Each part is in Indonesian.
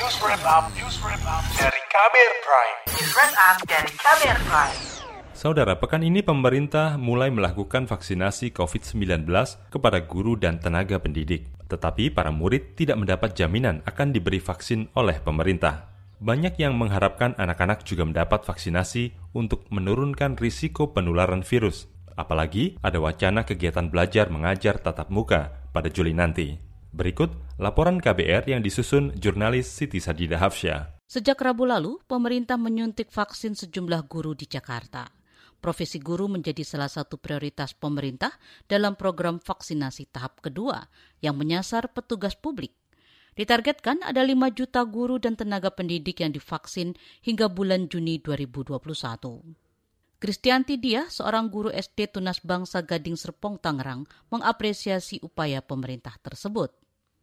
News Wrap Up, News Wrap Up dari Kamer Prime. News Wrap Up dari Kamer Prime. Saudara, pekan ini pemerintah mulai melakukan vaksinasi COVID-19 kepada guru dan tenaga pendidik. Tetapi para murid tidak mendapat jaminan akan diberi vaksin oleh pemerintah. Banyak yang mengharapkan anak-anak juga mendapat vaksinasi untuk menurunkan risiko penularan virus. Apalagi ada wacana kegiatan belajar mengajar tatap muka pada Juli nanti. Berikut laporan KBR yang disusun jurnalis Siti Sadida Hafsyah. Sejak Rabu lalu, pemerintah menyuntik vaksin sejumlah guru di Jakarta. Profesi guru menjadi salah satu prioritas pemerintah dalam program vaksinasi tahap kedua yang menyasar petugas publik. Ditargetkan ada 5 juta guru dan tenaga pendidik yang divaksin hingga bulan Juni 2021. Kristianti Dia, seorang guru SD Tunas Bangsa Gading Serpong Tangerang, mengapresiasi upaya pemerintah tersebut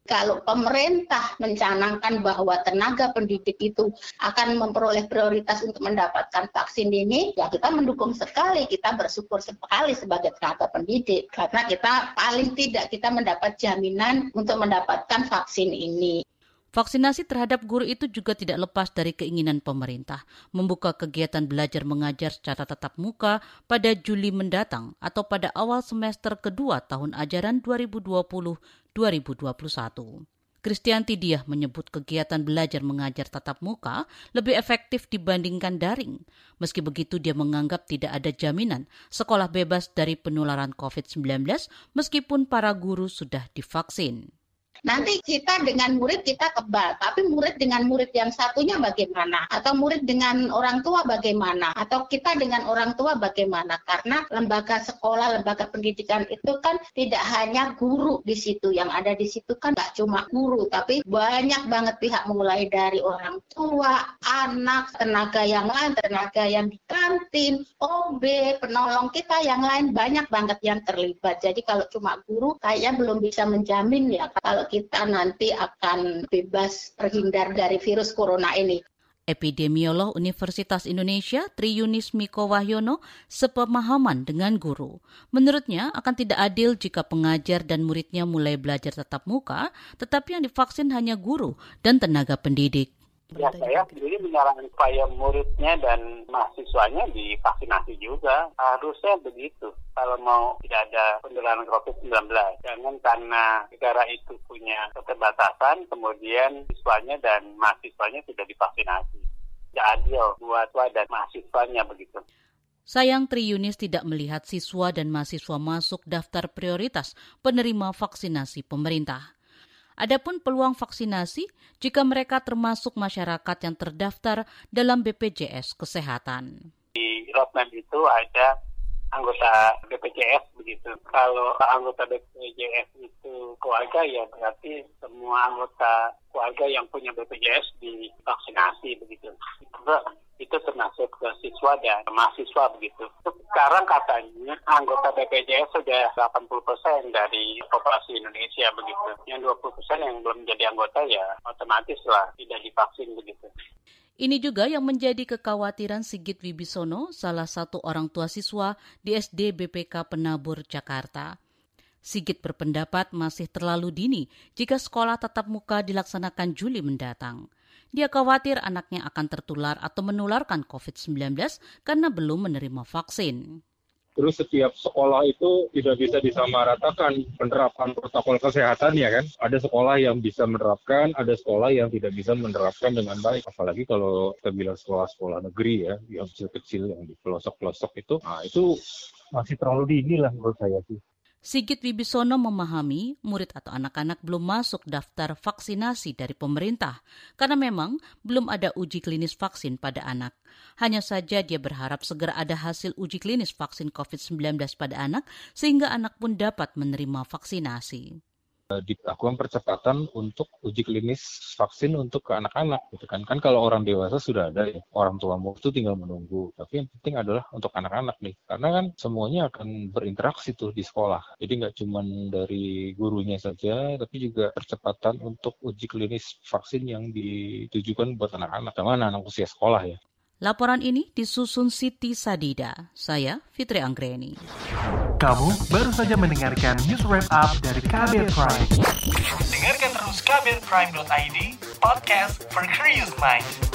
kalau pemerintah mencanangkan bahwa tenaga pendidik itu akan memperoleh prioritas untuk mendapatkan vaksin ini, ya kita mendukung sekali, kita bersyukur sekali sebagai tenaga pendidik karena kita paling tidak kita mendapat jaminan untuk mendapatkan vaksin ini. Vaksinasi terhadap guru itu juga tidak lepas dari keinginan pemerintah membuka kegiatan belajar mengajar secara tatap muka pada Juli mendatang atau pada awal semester kedua tahun ajaran 2020-2021. Kristianti Diah menyebut kegiatan belajar mengajar tatap muka lebih efektif dibandingkan daring. Meski begitu dia menganggap tidak ada jaminan sekolah bebas dari penularan COVID-19 meskipun para guru sudah divaksin. Nanti kita dengan murid kita kebal, tapi murid dengan murid yang satunya bagaimana? Atau murid dengan orang tua bagaimana? Atau kita dengan orang tua bagaimana? Karena lembaga sekolah, lembaga pendidikan itu kan tidak hanya guru di situ. Yang ada di situ kan nggak cuma guru, tapi banyak banget pihak mulai dari orang tua, anak, tenaga yang lain, tenaga yang di kantin, OB, penolong kita yang lain banyak banget yang terlibat. Jadi kalau cuma guru kayaknya belum bisa menjamin ya kalau kita nanti akan bebas terhindar dari virus corona ini. Epidemiolog Universitas Indonesia Tri Yunis Miko Wahyono sepemahaman dengan guru. Menurutnya akan tidak adil jika pengajar dan muridnya mulai belajar tatap muka, tetapi yang divaksin hanya guru dan tenaga pendidik. Ya saya sendiri menyarankan supaya muridnya dan mahasiswanya divaksinasi juga. Harusnya begitu kalau mau tidak ada penularan COVID-19. Jangan karena negara itu punya keterbatasan, kemudian siswanya dan mahasiswanya tidak divaksinasi. Tidak adil buat dan mahasiswanya begitu. Sayang Tri Yunis tidak melihat siswa dan mahasiswa masuk daftar prioritas penerima vaksinasi pemerintah. Adapun peluang vaksinasi jika mereka termasuk masyarakat yang terdaftar dalam BPJS Kesehatan. Di roadmap itu ada anggota BPJS begitu. Kalau anggota BPJS itu keluarga ya berarti semua anggota keluarga yang punya BPJS divaksinasi begitu itu termasuk ke siswa dan mahasiswa begitu. Sekarang katanya anggota BPJS sudah 80 persen dari populasi Indonesia begitu. Yang 20 persen yang belum menjadi anggota ya otomatis lah tidak divaksin begitu. Ini juga yang menjadi kekhawatiran Sigit Wibisono, salah satu orang tua siswa di SD BPK Penabur, Jakarta. Sigit berpendapat masih terlalu dini jika sekolah tatap muka dilaksanakan Juli mendatang. Dia khawatir anaknya akan tertular atau menularkan COVID-19 karena belum menerima vaksin. Terus setiap sekolah itu tidak bisa disamaratakan penerapan protokol kesehatan ya kan. Ada sekolah yang bisa menerapkan, ada sekolah yang tidak bisa menerapkan dengan baik. Apalagi kalau kita bilang sekolah-sekolah negeri ya, yang kecil-kecil, yang di pelosok-pelosok itu, nah itu masih terlalu dini lah menurut saya sih. Sigit Wibisono memahami murid atau anak-anak belum masuk daftar vaksinasi dari pemerintah karena memang belum ada uji klinis vaksin pada anak. Hanya saja dia berharap segera ada hasil uji klinis vaksin COVID-19 pada anak sehingga anak pun dapat menerima vaksinasi. Eh, dilakukan percepatan untuk uji klinis vaksin untuk ke anak-anak gitu kan. Kan kalau orang dewasa sudah ada ya orang tua mau itu tinggal menunggu. Tapi yang penting adalah untuk anak-anak nih. Karena kan semuanya akan berinteraksi tuh di sekolah. Jadi nggak cuma dari gurunya saja tapi juga percepatan untuk uji klinis vaksin yang ditujukan buat anak-anak. Terutama anak-anak usia sekolah ya Laporan ini disusun Siti Sadida. Saya Fitri Anggreni. Kamu baru saja mendengarkan news wrap up dari Kabel Prime. Dengarkan terus kabelprime.id, podcast for curious mind.